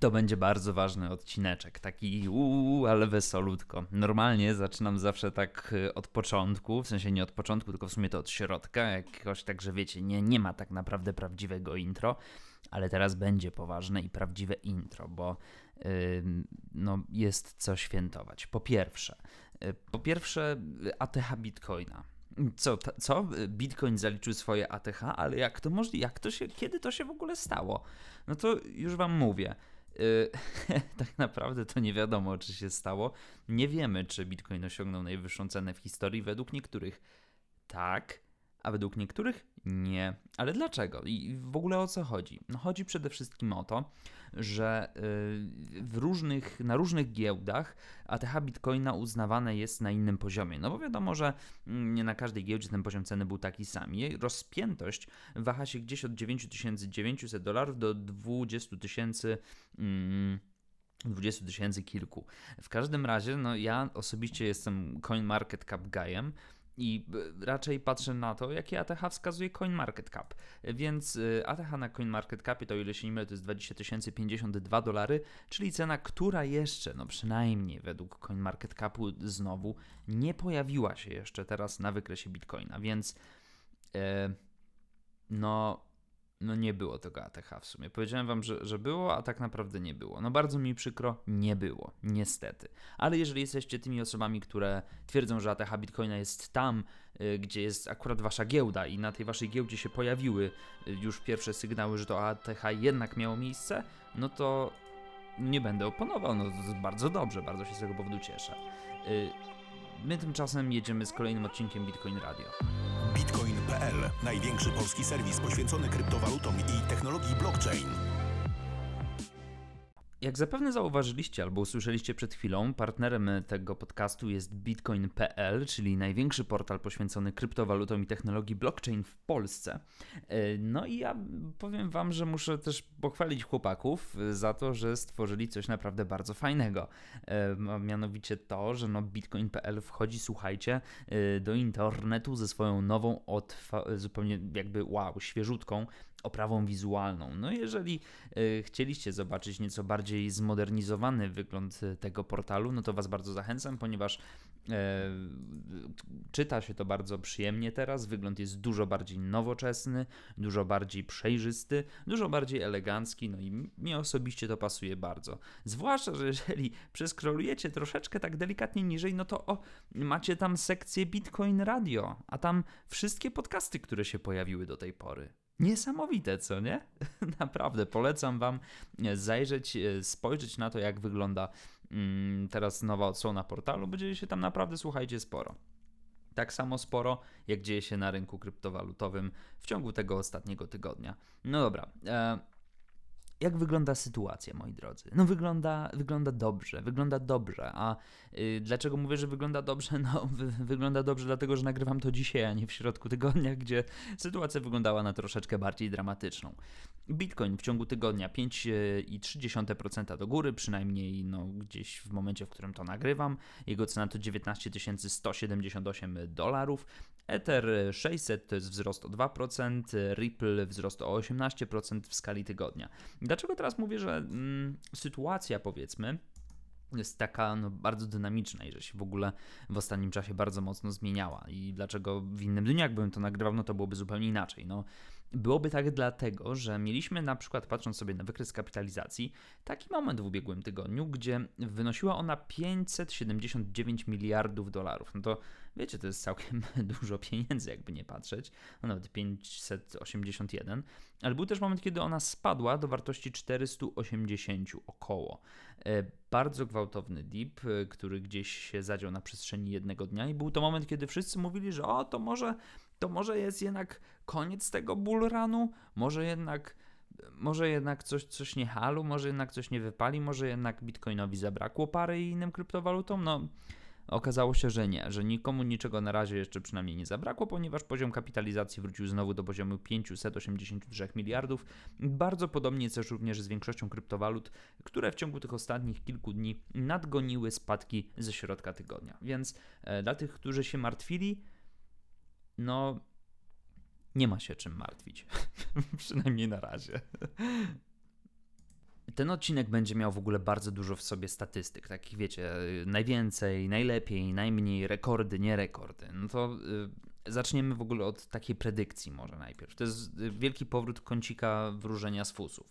To będzie bardzo ważny odcineczek, taki uuu, ale wesolutko. Normalnie zaczynam zawsze tak y, od początku, w sensie nie od początku, tylko w sumie to od środka, jakoś tak, że wiecie, nie, nie ma tak naprawdę prawdziwego intro, ale teraz będzie poważne i prawdziwe intro, bo yy, no, jest co świętować. Po pierwsze, yy, po pierwsze ATH Bitcoina. Co, ta, co? Bitcoin zaliczył swoje ATH, ale jak to możliwe? Jak to się, kiedy to się w ogóle stało? No to już wam mówię. Yy, tak naprawdę to nie wiadomo, czy się stało. Nie wiemy, czy Bitcoin osiągnął najwyższą cenę w historii. Według niektórych tak, a według niektórych nie. Ale dlaczego? I w ogóle o co chodzi? No chodzi przede wszystkim o to, że y, w różnych, na różnych giełdach ATH Bitcoina uznawane jest na innym poziomie. No bo wiadomo, że mm, nie na każdej giełdzie ten poziom ceny był taki sam. Jej rozpiętość waha się gdzieś od 9900 dolarów do 20 tysięcy. Mm, 20 tysięcy kilku. W każdym razie, no ja osobiście jestem CoinMarketCap guyem, i raczej patrzę na to, jakie ATH wskazuje CoinMarketCap. Więc y, ATH na CoinMarketCapie, to ile się nie mylę, to jest 20 052 dolary, czyli cena, która jeszcze, no przynajmniej według CoinMarketCapu znowu nie pojawiła się jeszcze teraz na wykresie Bitcoina, więc yy, no no nie było tego ATH w sumie. Powiedziałem wam, że, że było, a tak naprawdę nie było. No bardzo mi przykro, nie było, niestety. Ale jeżeli jesteście tymi osobami, które twierdzą, że ATH Bitcoina jest tam, y, gdzie jest akurat wasza giełda i na tej waszej giełdzie się pojawiły y, już pierwsze sygnały, że to ATH jednak miało miejsce, no to nie będę oponował, no to jest bardzo dobrze, bardzo się z tego powodu cieszę. Y, my tymczasem jedziemy z kolejnym odcinkiem Bitcoin Radio. Bitcoin.pl. Największy polski serwis poświęcony kryptowalutom i technologii blockchain. Jak zapewne zauważyliście albo usłyszeliście przed chwilą, partnerem tego podcastu jest Bitcoin.pl, czyli największy portal poświęcony kryptowalutom i technologii blockchain w Polsce. E, no i ja powiem Wam, że muszę też pochwalić chłopaków za to, że stworzyli coś naprawdę bardzo fajnego. E, mianowicie to, że no Bitcoin.pl wchodzi, słuchajcie, e, do internetu ze swoją nową, zupełnie jakby wow, świeżutką oprawą wizualną. No jeżeli y, chcieliście zobaczyć nieco bardziej zmodernizowany wygląd e, tego portalu, no to Was bardzo zachęcam, ponieważ e, czyta się to bardzo przyjemnie teraz. Wygląd jest dużo bardziej nowoczesny, dużo bardziej przejrzysty, dużo bardziej elegancki, no i mi osobiście to pasuje bardzo. Zwłaszcza, że jeżeli przeskrolujecie troszeczkę tak delikatnie niżej, no to o, macie tam sekcję Bitcoin Radio, a tam wszystkie podcasty, które się pojawiły do tej pory. Niesamowite, co nie? Naprawdę polecam Wam e, zajrzeć, e, spojrzeć na to, jak wygląda mm, teraz nowa odsłona portalu. Będzie się tam naprawdę, słuchajcie, sporo. Tak samo sporo, jak dzieje się na rynku kryptowalutowym w ciągu tego ostatniego tygodnia. No dobra. E jak wygląda sytuacja, moi drodzy? No wygląda, wygląda dobrze, wygląda dobrze. A yy, dlaczego mówię, że wygląda dobrze? No wy, wygląda dobrze dlatego, że nagrywam to dzisiaj, a nie w środku tygodnia, gdzie sytuacja wyglądała na troszeczkę bardziej dramatyczną. Bitcoin w ciągu tygodnia 5,3% do góry, przynajmniej no, gdzieś w momencie, w którym to nagrywam. Jego cena to 19 178 dolarów. Ether 600 to jest wzrost o 2%, Ripple wzrost o 18% w skali tygodnia. Dlaczego teraz mówię, że mm, sytuacja powiedzmy jest taka no, bardzo dynamiczna i że się w ogóle w ostatnim czasie bardzo mocno zmieniała. I dlaczego w innym dniu, jakbym to nagrywał, no to byłoby zupełnie inaczej. No, Byłoby tak dlatego, że mieliśmy na przykład, patrząc sobie na wykres kapitalizacji, taki moment w ubiegłym tygodniu, gdzie wynosiła ona 579 miliardów dolarów. No to wiecie, to jest całkiem dużo pieniędzy, jakby nie patrzeć, no nawet 581, ale był też moment, kiedy ona spadła do wartości 480 około. E, bardzo gwałtowny dip, e, który gdzieś się zadział na przestrzeni jednego dnia i był to moment, kiedy wszyscy mówili, że o, to może to może jest jednak koniec tego bullrunu, może jednak może jednak coś, coś nie halu, może jednak coś nie wypali, może jednak Bitcoinowi zabrakło pary i innym kryptowalutom, no okazało się, że nie, że nikomu niczego na razie jeszcze przynajmniej nie zabrakło, ponieważ poziom kapitalizacji wrócił znowu do poziomu 583 miliardów. Bardzo podobnie też również z większością kryptowalut, które w ciągu tych ostatnich kilku dni nadgoniły spadki ze środka tygodnia. Więc e, dla tych, którzy się martwili, no nie ma się czym martwić. Przynajmniej na razie. ten odcinek będzie miał w ogóle bardzo dużo w sobie statystyk, takich wiecie, najwięcej, najlepiej, najmniej, rekordy, nie rekordy. No to y, zaczniemy w ogóle od takiej predykcji może najpierw. To jest y, wielki powrót kącika wróżenia z fusów.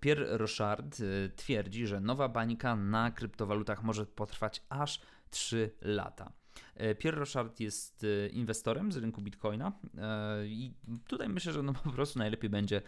Pierre Rochard y, twierdzi, że nowa bańka na kryptowalutach może potrwać aż 3 lata. Y, Pierre Rochard jest y, inwestorem z rynku Bitcoina y, i tutaj myślę, że no po prostu najlepiej będzie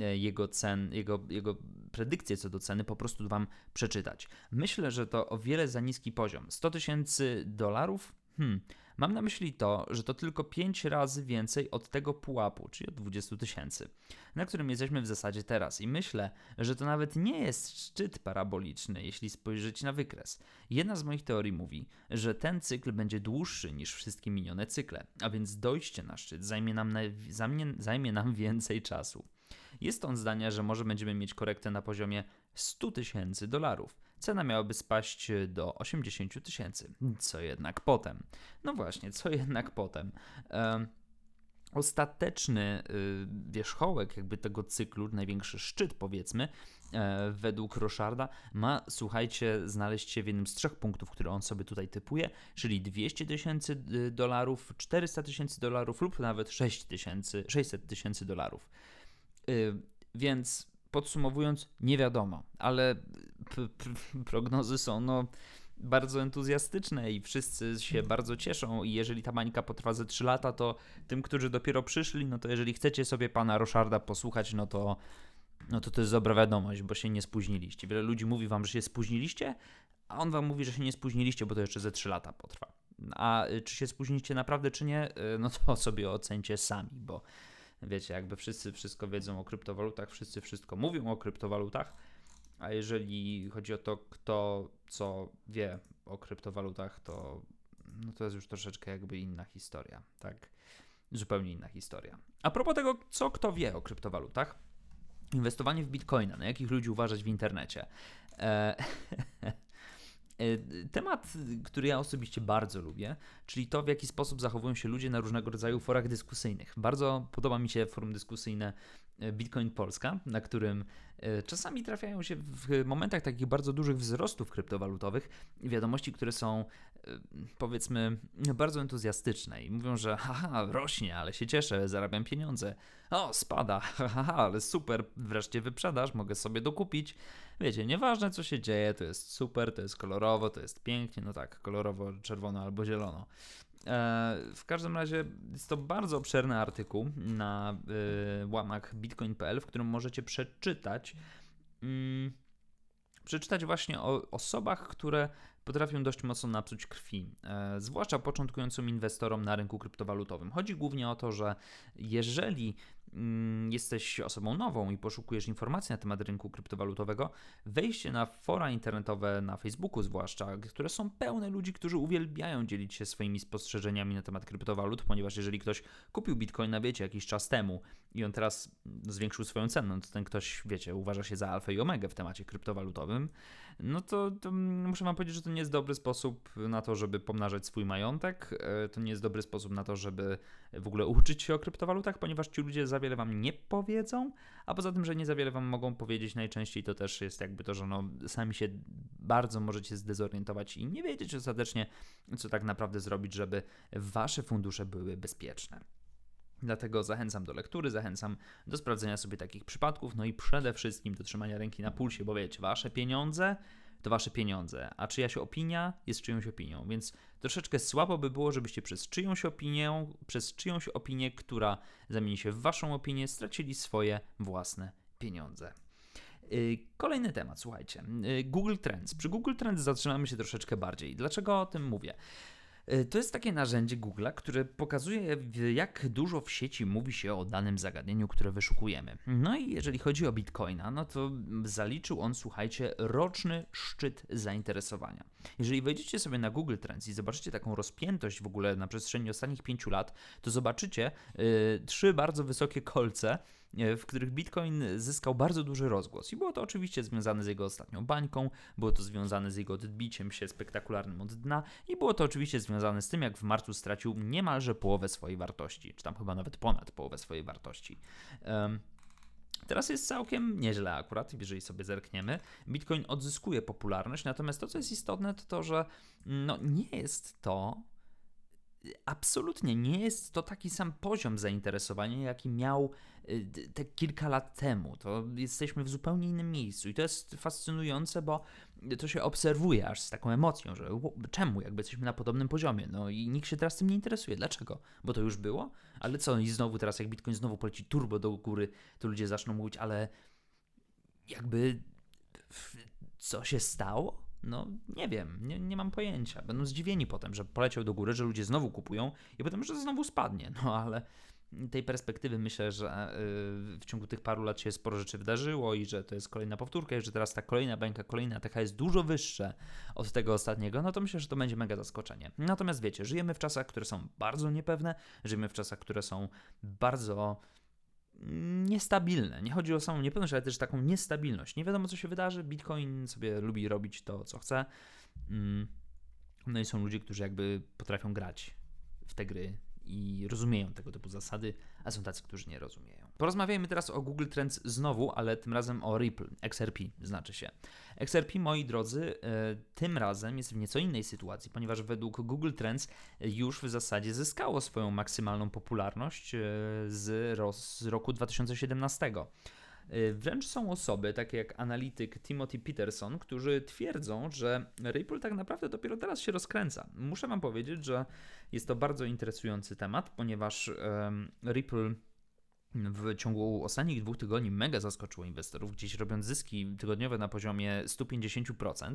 E, jego cen, jego, jego predykcje co do ceny po prostu Wam przeczytać. Myślę, że to o wiele za niski poziom. 100 tysięcy dolarów? Hmm. Mam na myśli to, że to tylko 5 razy więcej od tego pułapu, czyli od 20 tysięcy, na którym jesteśmy w zasadzie teraz. I myślę, że to nawet nie jest szczyt paraboliczny, jeśli spojrzeć na wykres. Jedna z moich teorii mówi, że ten cykl będzie dłuższy niż wszystkie minione cykle, a więc dojście na szczyt zajmie nam, na, zajmie, zajmie nam więcej czasu. Jest on zdania, że może będziemy mieć korektę na poziomie 100 tysięcy dolarów. Cena miałaby spaść do 80 tysięcy. Co jednak potem? No właśnie, co jednak potem? ostateczny y, wierzchołek jakby tego cyklu, największy szczyt powiedzmy, e, według Rocharda ma, słuchajcie, znaleźć się w jednym z trzech punktów, które on sobie tutaj typuje, czyli 200 tysięcy y, dolarów, 400 tysięcy dolarów lub nawet 6 tysięcy, 600 tysięcy dolarów. Y, więc podsumowując, nie wiadomo, ale prognozy są no, bardzo entuzjastyczne i wszyscy się bardzo cieszą i jeżeli ta bańka potrwa ze 3 lata, to tym, którzy dopiero przyszli, no to jeżeli chcecie sobie pana Rocharda posłuchać, no to no to to jest dobra wiadomość, bo się nie spóźniliście. Wiele ludzi mówi wam, że się spóźniliście, a on wam mówi, że się nie spóźniliście, bo to jeszcze ze 3 lata potrwa. A y, czy się spóźniliście naprawdę, czy nie, y, no to sobie ocencie sami, bo wiecie, jakby wszyscy wszystko wiedzą o kryptowalutach, wszyscy wszystko mówią o kryptowalutach, a jeżeli chodzi o to, kto co wie o kryptowalutach, to, no to jest już troszeczkę jakby inna historia, tak? Zupełnie inna historia. A propos tego, co kto wie o kryptowalutach, inwestowanie w bitcoina, na jakich ludzi uważać w internecie. E E, temat, który ja osobiście bardzo lubię, czyli to, w jaki sposób zachowują się ludzie na różnego rodzaju forach dyskusyjnych. Bardzo podoba mi się forum dyskusyjne e, Bitcoin Polska, na którym e, czasami trafiają się w momentach takich bardzo dużych wzrostów kryptowalutowych wiadomości, które są powiedzmy bardzo entuzjastyczne i mówią, że haha, rośnie, ale się cieszę, zarabiam pieniądze. O, spada, haha, ale super, wreszcie wyprzedaż, mogę sobie dokupić. Wiecie, nieważne co się dzieje, to jest super, to jest kolorowo, to jest pięknie, no tak, kolorowo, czerwono albo zielono. E, w każdym razie jest to bardzo obszerny artykuł na y, łamach bitcoin.pl, w którym możecie przeczytać. Mm, przeczytać właśnie o osobach, które potrafią dość mocno napsuć krwi, e, zwłaszcza początkującym inwestorom na rynku kryptowalutowym. Chodzi głównie o to, że jeżeli jesteś osobą nową i poszukujesz informacji na temat rynku kryptowalutowego, wejście na fora internetowe na Facebooku zwłaszcza, które są pełne ludzi, którzy uwielbiają dzielić się swoimi spostrzeżeniami na temat kryptowalut, ponieważ jeżeli ktoś kupił Bitcoina, wiecie, jakiś czas temu i on teraz zwiększył swoją cenę, no to ten ktoś, wiecie, uważa się za alfę i omegę w temacie kryptowalutowym, no to, to, muszę wam powiedzieć, że to nie jest dobry sposób na to, żeby pomnażać swój majątek. E, to nie jest dobry sposób na to, żeby w ogóle uczyć się o kryptowalutach, ponieważ ci ludzie za wiele wam nie powiedzą, a poza tym, że nie za wiele wam mogą powiedzieć najczęściej, to też jest jakby to, że no, sami się bardzo możecie zdezorientować i nie wiedzieć ostatecznie, co tak naprawdę zrobić, żeby wasze fundusze były bezpieczne. Dlatego zachęcam do lektury, zachęcam do sprawdzenia sobie takich przypadków, no i przede wszystkim do trzymania ręki na pulsie, bo wiecie, wasze pieniądze to wasze pieniądze, a czyjaś opinia jest czyjąś opinią, więc troszeczkę słabo by było, żebyście przez czyjąś opinię, przez czyjąś opinię, która zamieni się w waszą opinię, stracili swoje własne pieniądze. Y, kolejny temat, słuchajcie. Y, Google Trends. Przy Google Trends zatrzymamy się troszeczkę bardziej. Dlaczego o tym mówię? E, to jest takie narzędzie Google'a, które pokazuje, jak dużo w sieci mówi się o danym zagadnieniu, które wyszukujemy. No i jeżeli chodzi o Bitcoina, no to zaliczył on, słuchajcie, roczny szczyt zainteresowania. Jeżeli wejdziecie sobie na Google Trends i zobaczycie taką rozpiętość w ogóle na przestrzeni ostatnich pięciu lat, to zobaczycie yy, trzy bardzo wysokie kolce, w których Bitcoin zyskał bardzo duży rozgłos. I było to oczywiście związane z jego ostatnią bańką, było to związane z jego odbiciem się spektakularnym od dna i było to oczywiście związane z tym, jak w marcu stracił niemalże połowę swojej wartości, czy tam chyba nawet ponad połowę swojej wartości. Um, Teraz jest całkiem nieźle akurat, jeżeli sobie zerkniemy. Bitcoin odzyskuje popularność, natomiast to, co jest istotne, to to, że no, nie jest to absolutnie nie jest to taki sam poziom zainteresowania, jaki miał y, te kilka lat temu. To jesteśmy w zupełnie innym miejscu i to jest fascynujące, bo to się obserwuje aż z taką emocją, że czemu, jakby jesteśmy na podobnym poziomie. No i nikt się teraz tym nie interesuje. Dlaczego? Bo to już było? Ale co, i znowu teraz jak Bitcoin znowu poleci turbo do góry, to ludzie zaczną mówić, ale jakby co się stało? No, nie wiem, nie, nie mam pojęcia. Będą zdziwieni potem, że poleciał do góry, że ludzie znowu kupują i potem, że znowu spadnie. No, ale tej perspektywy myślę, że y, w ciągu tych paru lat się sporo rzeczy wydarzyło i że to jest kolejna powtórka i że teraz ta kolejna bańka, kolejna taka jest dużo wyższe od tego ostatniego, no to myślę, że to będzie mega zaskoczenie. Natomiast wiecie, żyjemy w czasach, które są bardzo niepewne, żyjemy w czasach, które są bardzo niestabilne. Nie chodzi o samą niepewność, ale też taką niestabilność. Nie wiadomo, co się wydarzy. Bitcoin sobie lubi robić to, co chce. Mm. No i są ludzie, którzy jakby potrafią grać w te gry i rozumieją tego typu zasady, a są tacy, którzy nie rozumieją. Porozmawiajmy teraz o Google Trends znowu, ale tym razem o Ripple, XRP znaczy się. XRP, moi drodzy, e, tym razem jest w nieco innej sytuacji, ponieważ według Google Trends już w zasadzie zyskało swoją maksymalną popularność e, z, z roku 2017. E, wręcz są osoby, takie jak analityk Timothy Peterson, którzy twierdzą, że Ripple tak naprawdę dopiero teraz się rozkręca. Muszę Wam powiedzieć, że jest to bardzo interesujący temat, ponieważ Ripple w ciągu ostatnich dwóch tygodni mega zaskoczyło inwestorów, gdzieś robiąc zyski tygodniowe na poziomie 150%.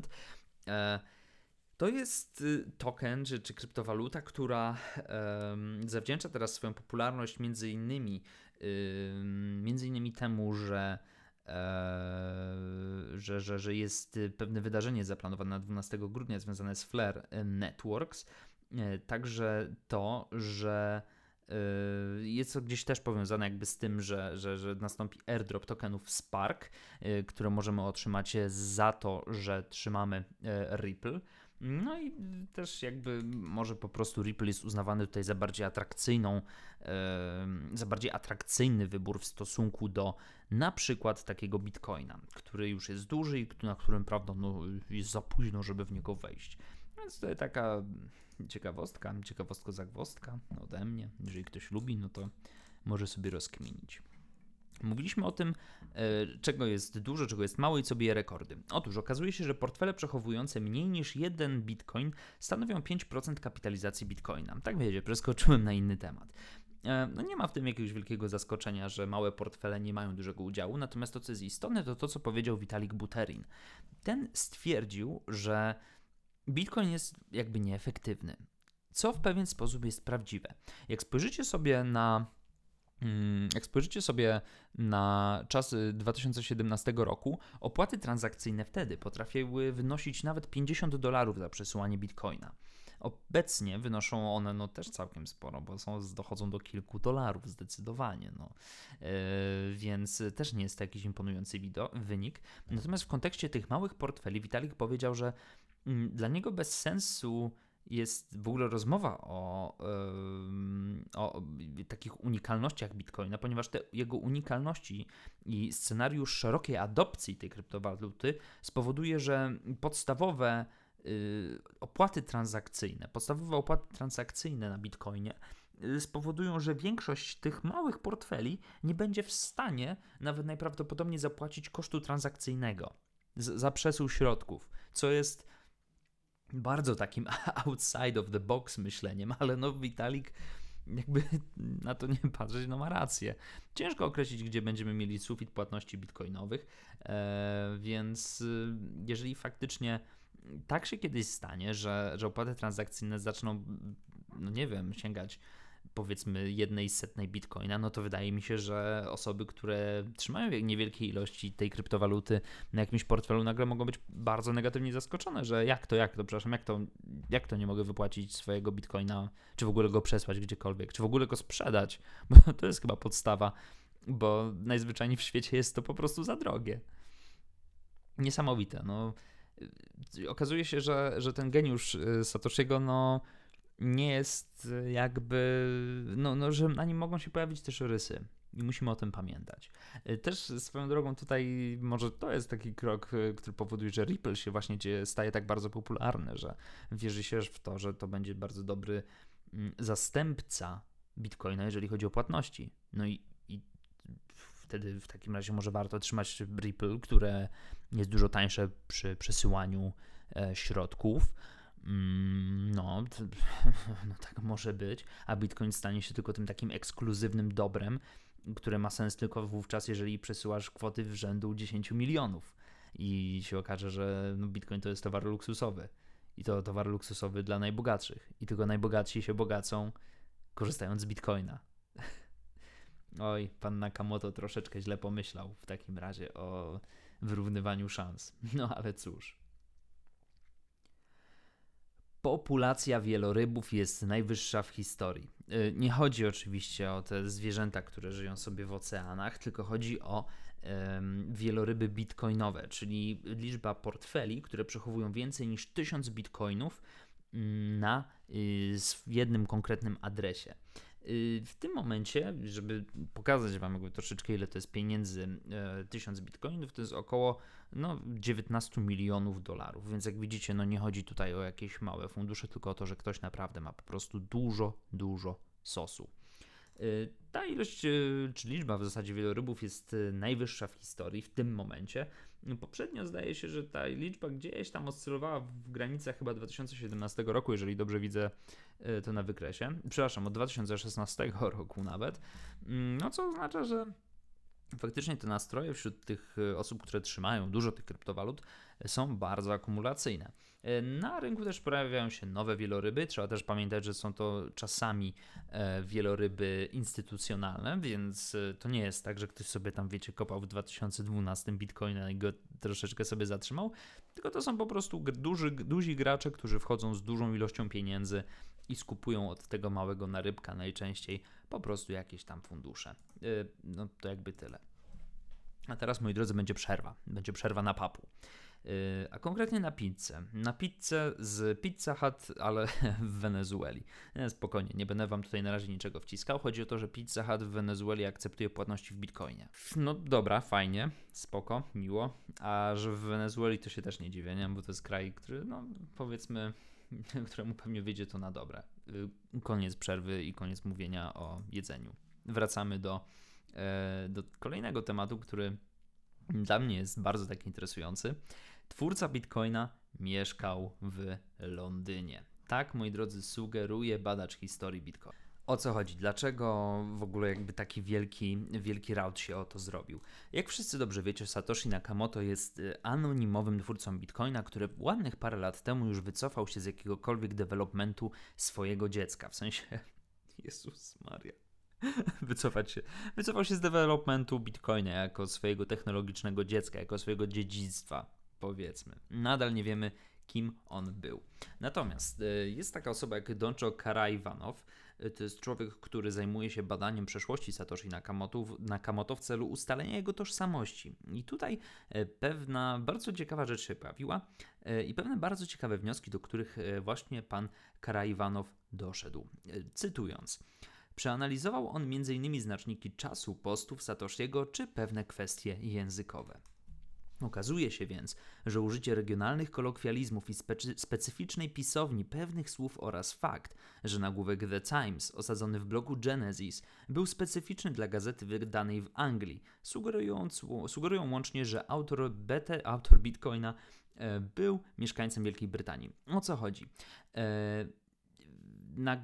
E, to jest y, token czy, czy kryptowaluta, która zawdzięcza teraz swoją popularność między innymi, między innymi temu, że e, że, że, że jest pewne wydarzenie zaplanowane na 12 grudnia związane z Flare Networks. E, także to, że Yy, jest to gdzieś też powiązane jakby z tym, że, że, że nastąpi airdrop tokenów Spark, które możemy otrzymać za to, że trzymamy Ripple. No i też jakby może po prostu Ripple jest uznawany tutaj za bardziej atrakcyjną, za bardziej atrakcyjny wybór w stosunku do na przykład takiego Bitcoina, który już jest duży i na którym prawda no, jest za późno, żeby w niego wejść. Więc to jest taka ciekawostka, ciekawostka zagwostka ode mnie. Jeżeli ktoś lubi, no to może sobie rozkminić. Mówiliśmy o tym, e, czego jest dużo, czego jest mało i co bije rekordy. Otóż okazuje się, że portfele przechowujące mniej niż jeden bitcoin stanowią 5% kapitalizacji bitcoina. Tak wiecie, przeskoczyłem na inny temat. E, no nie ma w tym jakiegoś wielkiego zaskoczenia, że małe portfele nie mają dużego udziału, natomiast to, co jest istotne, to to, co powiedział Vitalik Buterin. Ten stwierdził, że Bitcoin jest jakby nieefektywny, co w pewien sposób jest prawdziwe. Jak spojrzycie sobie na jak spojrzycie sobie na czasy 2017 roku, opłaty transakcyjne wtedy potrafiły wynosić nawet 50 dolarów za przesyłanie bitcoina. Obecnie wynoszą one no, też całkiem sporo, bo są, dochodzą do kilku dolarów zdecydowanie. No. Yy, więc też nie jest to jakiś imponujący wynik. Natomiast w kontekście tych małych portfeli Vitalik powiedział, że Mm, dla niego bez sensu jest w ogóle rozmowa o, o takich unikalnościach Bitcoina, ponieważ te jego unikalności i scenariusz szerokiej adopcji tej kryptowaluty spowoduje, że podstawowe y, opłaty transakcyjne, podstawowe opłaty transakcyjne na Bitcoinie y, spowodują, że większość tych małych portfeli nie będzie w stanie nawet najprawdopodobniej zapłacić kosztu transakcyjnego za przesył środków, co jest bardzo takim outside of the box myśleniem, ale no Vitalik jakby na to nie patrzeć, no ma rację. Ciężko określić, gdzie będziemy mieli sufit płatności bitcoinowych, e, więc y, jeżeli faktycznie tak się kiedyś stanie, że, że opłaty transakcyjne zaczną, no nie wiem, sięgać powiedzmy jednej setnej bitcoina, no to wydaje mi się, że osoby, które trzymają niewielkie ilości tej kryptowaluty na jakimś portfelu nagle mogą być bardzo negatywnie zaskoczone, że jak to, jak to, przepraszam, jak to, jak to nie mogę wypłacić swojego bitcoina, czy w ogóle go przesłać gdziekolwiek, czy w ogóle go sprzedać, bo to jest chyba podstawa, bo najzwyczajniej w świecie jest to po prostu za drogie. Niesamowite, no. Okazuje się, że, że ten geniusz y, Satoshiego, no nie jest jakby, no, no, że na nim mogą się pojawić też rysy I musimy o tym pamiętać. Y, też swoją drogą tutaj może to jest taki krok, y, który powoduje, że Ripple się właśnie staje tak bardzo popularny, że wierzy się w to, że to będzie bardzo dobry mm, zastępca Bitcoina, jeżeli chodzi o płatności. No i, i wtedy w takim razie może warto trzymać Ripple, które jest dużo tańsze przy przesyłaniu e, środków. Mm, no, no, tak może być, a Bitcoin stanie się tylko tym takim ekskluzywnym dobrem, które ma sens tylko wówczas, jeżeli przesyłasz kwoty w rzędu 10 milionów i się okaże, że no, Bitcoin to jest towar luksusowy i to towar luksusowy dla najbogatszych i tylko najbogatsi się bogacą korzystając z Bitcoina. Oj, pan Nakamoto troszeczkę źle pomyślał w takim razie o wyrównywaniu szans. No ale cóż. Populacja wielorybów jest najwyższa w historii. Y, nie chodzi oczywiście o te zwierzęta, które żyją sobie w oceanach, tylko chodzi o wieloryby bitcoinowe, czyli liczba portfeli, które przechowują więcej niż 1000 bitcoinów mm, na y, jednym konkretnym adresie. Y, w tym momencie, żeby pokazać Wam jakby troszeczkę ile to jest pieniędzy, 1000 bitcoinów to jest około no, 19 milionów dolarów, więc jak widzicie, no nie chodzi tutaj o jakieś małe fundusze, tylko o to, że ktoś naprawdę ma po prostu dużo, dużo sosu. Y, ta ilość, y, czy liczba w zasadzie wielorybów jest najwyższa w historii w tym momencie. Poprzednio zdaje się, że ta liczba gdzieś tam oscylowała w granicach chyba 2017 roku, jeżeli dobrze widzę e, to na wykresie. Przepraszam, od 2016 roku nawet. Mm, no co oznacza, że faktycznie te nastroje wśród tych e, osób, które trzymają dużo tych kryptowalut, są bardzo akumulacyjne. E, na rynku też pojawiają się nowe wieloryby. Trzeba też pamiętać, że są to czasami e, wieloryby instytucjonalne, więc e, to nie jest tak, że ktoś sobie tam, wiecie, kopał w 2012 bitcoina i go troszeczkę sobie zatrzymał, tylko to są po prostu duży, duzi gracze, którzy wchodzą z dużą ilością pieniędzy i skupują od tego małego narybka najczęściej po prostu jakieś tam fundusze. No to jakby tyle. A teraz, moi drodzy, będzie przerwa. Będzie przerwa na papu. Y, a konkretnie na pizzę. Na pizzę z Pizza Hut, ale w Wenezueli. Nie, spokojnie, nie będę wam tutaj na razie niczego wciskał. Chodzi o to, że Pizza Hut w Wenezueli akceptuje płatności w bitcoinie. No dobra, fajnie, spoko, miło. A że w Wenezueli to się też nie dziwię, nie? bo to jest kraj, który, no powiedzmy, któremu pewnie wyjdzie to na dobre. Y, koniec przerwy i koniec mówienia o jedzeniu. Wracamy do, e, do kolejnego tematu, który dla mnie jest bardzo tak interesujący. Twórca Bitcoina mieszkał w Londynie. Tak, moi drodzy, sugeruje badacz historii Bitcoin. O co chodzi? Dlaczego w ogóle jakby taki wielki, wielki raut się o to zrobił? Jak wszyscy dobrze wiecie, Satoshi Nakamoto jest y, anonimowym twórcą Bitcoina, który ładnych parę lat temu już wycofał się z jakiegokolwiek developmentu swojego dziecka. W sensie, Jezus Maria. wycofać się. Wycofał się z developmentu Bitcoina jako swojego technologicznego dziecka, jako swojego dziedzictwa powiedzmy. Nadal nie wiemy, kim on był. Natomiast e, jest taka osoba jak Doncho Karajwanow. E, to jest człowiek, który zajmuje się badaniem przeszłości Satoshi Nakamoto, Nakamoto w celu ustalenia jego tożsamości. I tutaj e, pewna bardzo ciekawa rzecz się pojawiła i pewne bardzo ciekawe wnioski, do których właśnie pan Karajwanow doszedł. Cytując. Przeanalizował on m.in. znaczniki czasu postów Satoshiego czy pewne kwestie językowe. Okazuje się więc, że użycie regionalnych kolokwializmów i specy specyficznej pisowni pewnych słów oraz fakt, że nagłówek The Times osadzony w bloku Genesis był specyficzny dla gazety wydanej w Anglii, sugerują łącznie, że autor, bete, autor Bitcoina e, był mieszkańcem Wielkiej Brytanii. O co chodzi? E, na,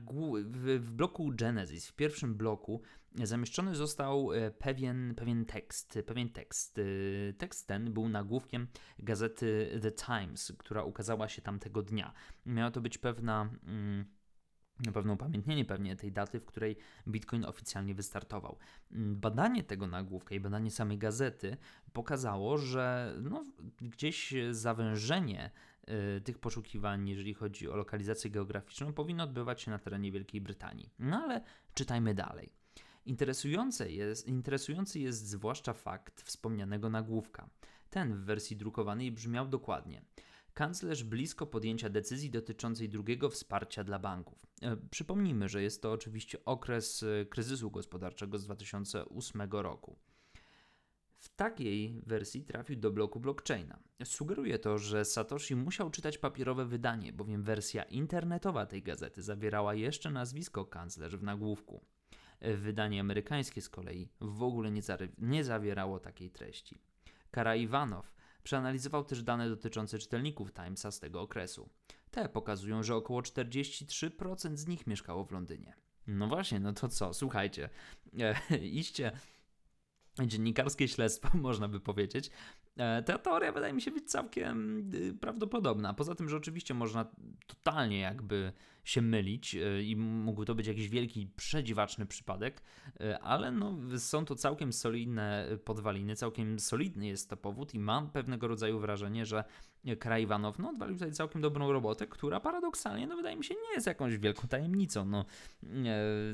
w, w bloku Genesis, w pierwszym bloku, zamieszczony został e, pewien, pewien tekst. Pewien tekst. E, tekst ten był nagłówkiem gazety The Times, która ukazała się tamtego dnia. Miała to być pewna. Mm, pewne upamiętnienie pewnie tej daty, w której Bitcoin oficjalnie wystartował. Mm, badanie tego nagłówka i badanie samej gazety pokazało, że no, gdzieś zawężenie y, tych poszukiwań, jeżeli chodzi o lokalizację geograficzną, powinno odbywać się na terenie Wielkiej Brytanii. No ale czytajmy dalej. Interesujące jest, interesujący jest zwłaszcza fakt wspomnianego nagłówka. Ten w wersji drukowanej brzmiał dokładnie. Kanclerz blisko podjęcia decyzji dotyczącej drugiego wsparcia dla banków. E, przypomnijmy, że jest to oczywiście okres e, kryzysu gospodarczego z 2008 roku. W takiej wersji trafił do bloku blockchaina. Sugeruje to, że Satoshi musiał czytać papierowe wydanie, bowiem wersja internetowa tej gazety zawierała jeszcze nazwisko kanclerz w nagłówku. Wydanie amerykańskie z kolei w ogóle nie, nie zawierało takiej treści. Kara Iwanow przeanalizował też dane dotyczące czytelników Timesa z tego okresu. Te pokazują, że około 43% z nich mieszkało w Londynie. No właśnie, no to co? Słuchajcie, e, iście dziennikarskie śledztwo, można by powiedzieć. E, ta teoria wydaje mi się być całkiem y, prawdopodobna. Poza tym, że oczywiście można totalnie jakby się mylić e, i mógł to być jakiś wielki, przedziwaczny przypadek, e, ale no, są to całkiem solidne podwaliny, całkiem solidny jest to powód i mam pewnego rodzaju wrażenie, że Krajwanow no, odwalił tutaj całkiem dobrą robotę, która paradoksalnie, no wydaje mi się, nie jest jakąś wielką tajemnicą. No,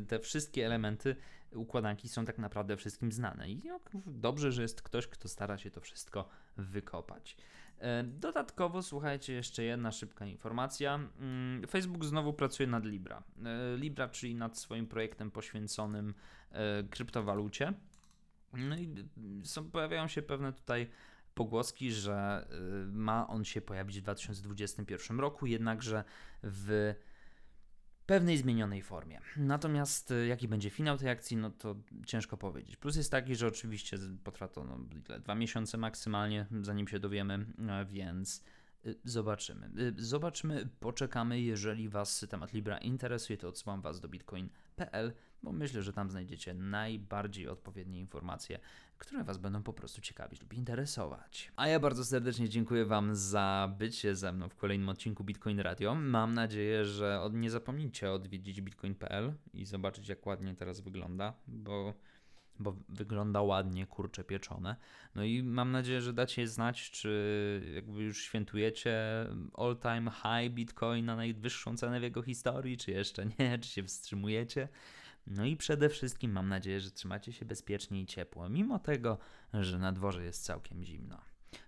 te wszystkie elementy układanki są tak naprawdę wszystkim znane. I no, dobrze, że jest ktoś, kto stara się to wszystko wykopać. E, dodatkowo, słuchajcie, jeszcze jedna szybka informacja. Mm, Facebook znowu pracuje nad Libra. E, Libra, czyli nad swoim projektem poświęconym e, kryptowalucie. No i są, pojawiają się pewne tutaj pogłoski, że ma on się pojawić w 2021 roku, jednakże w pewnej zmienionej formie. Natomiast y, jaki będzie finał tej akcji, no to ciężko powiedzieć. Plus jest taki, że oczywiście potrwa to no, dwa miesiące maksymalnie, zanim się dowiemy, więc y, zobaczymy. Y, zobaczmy, poczekamy. Jeżeli Was temat Libra interesuje, to odsyłam Was do bitcoin.pl, bo myślę, że tam znajdziecie najbardziej odpowiednie informacje które Was będą po prostu ciekawić lub interesować. A ja bardzo serdecznie dziękuję Wam za bycie ze mną w kolejnym odcinku Bitcoin Radio. Mam nadzieję, że nie zapomnijcie odwiedzić bitcoin.pl i zobaczyć, jak ładnie teraz wygląda, bo bo wygląda ładnie, kurcze pieczone. No i mam nadzieję, że dacie znać, czy jakby już świętujecie all time high Bitcoin na najwyższą cenę w jego historii, czy jeszcze nie, czy się wstrzymujecie. No i przede wszystkim mam nadzieję, że trzymacie się bezpiecznie i ciepło, mimo tego, że na dworze jest całkiem zimno.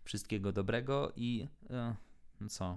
Wszystkiego dobrego i e, no co,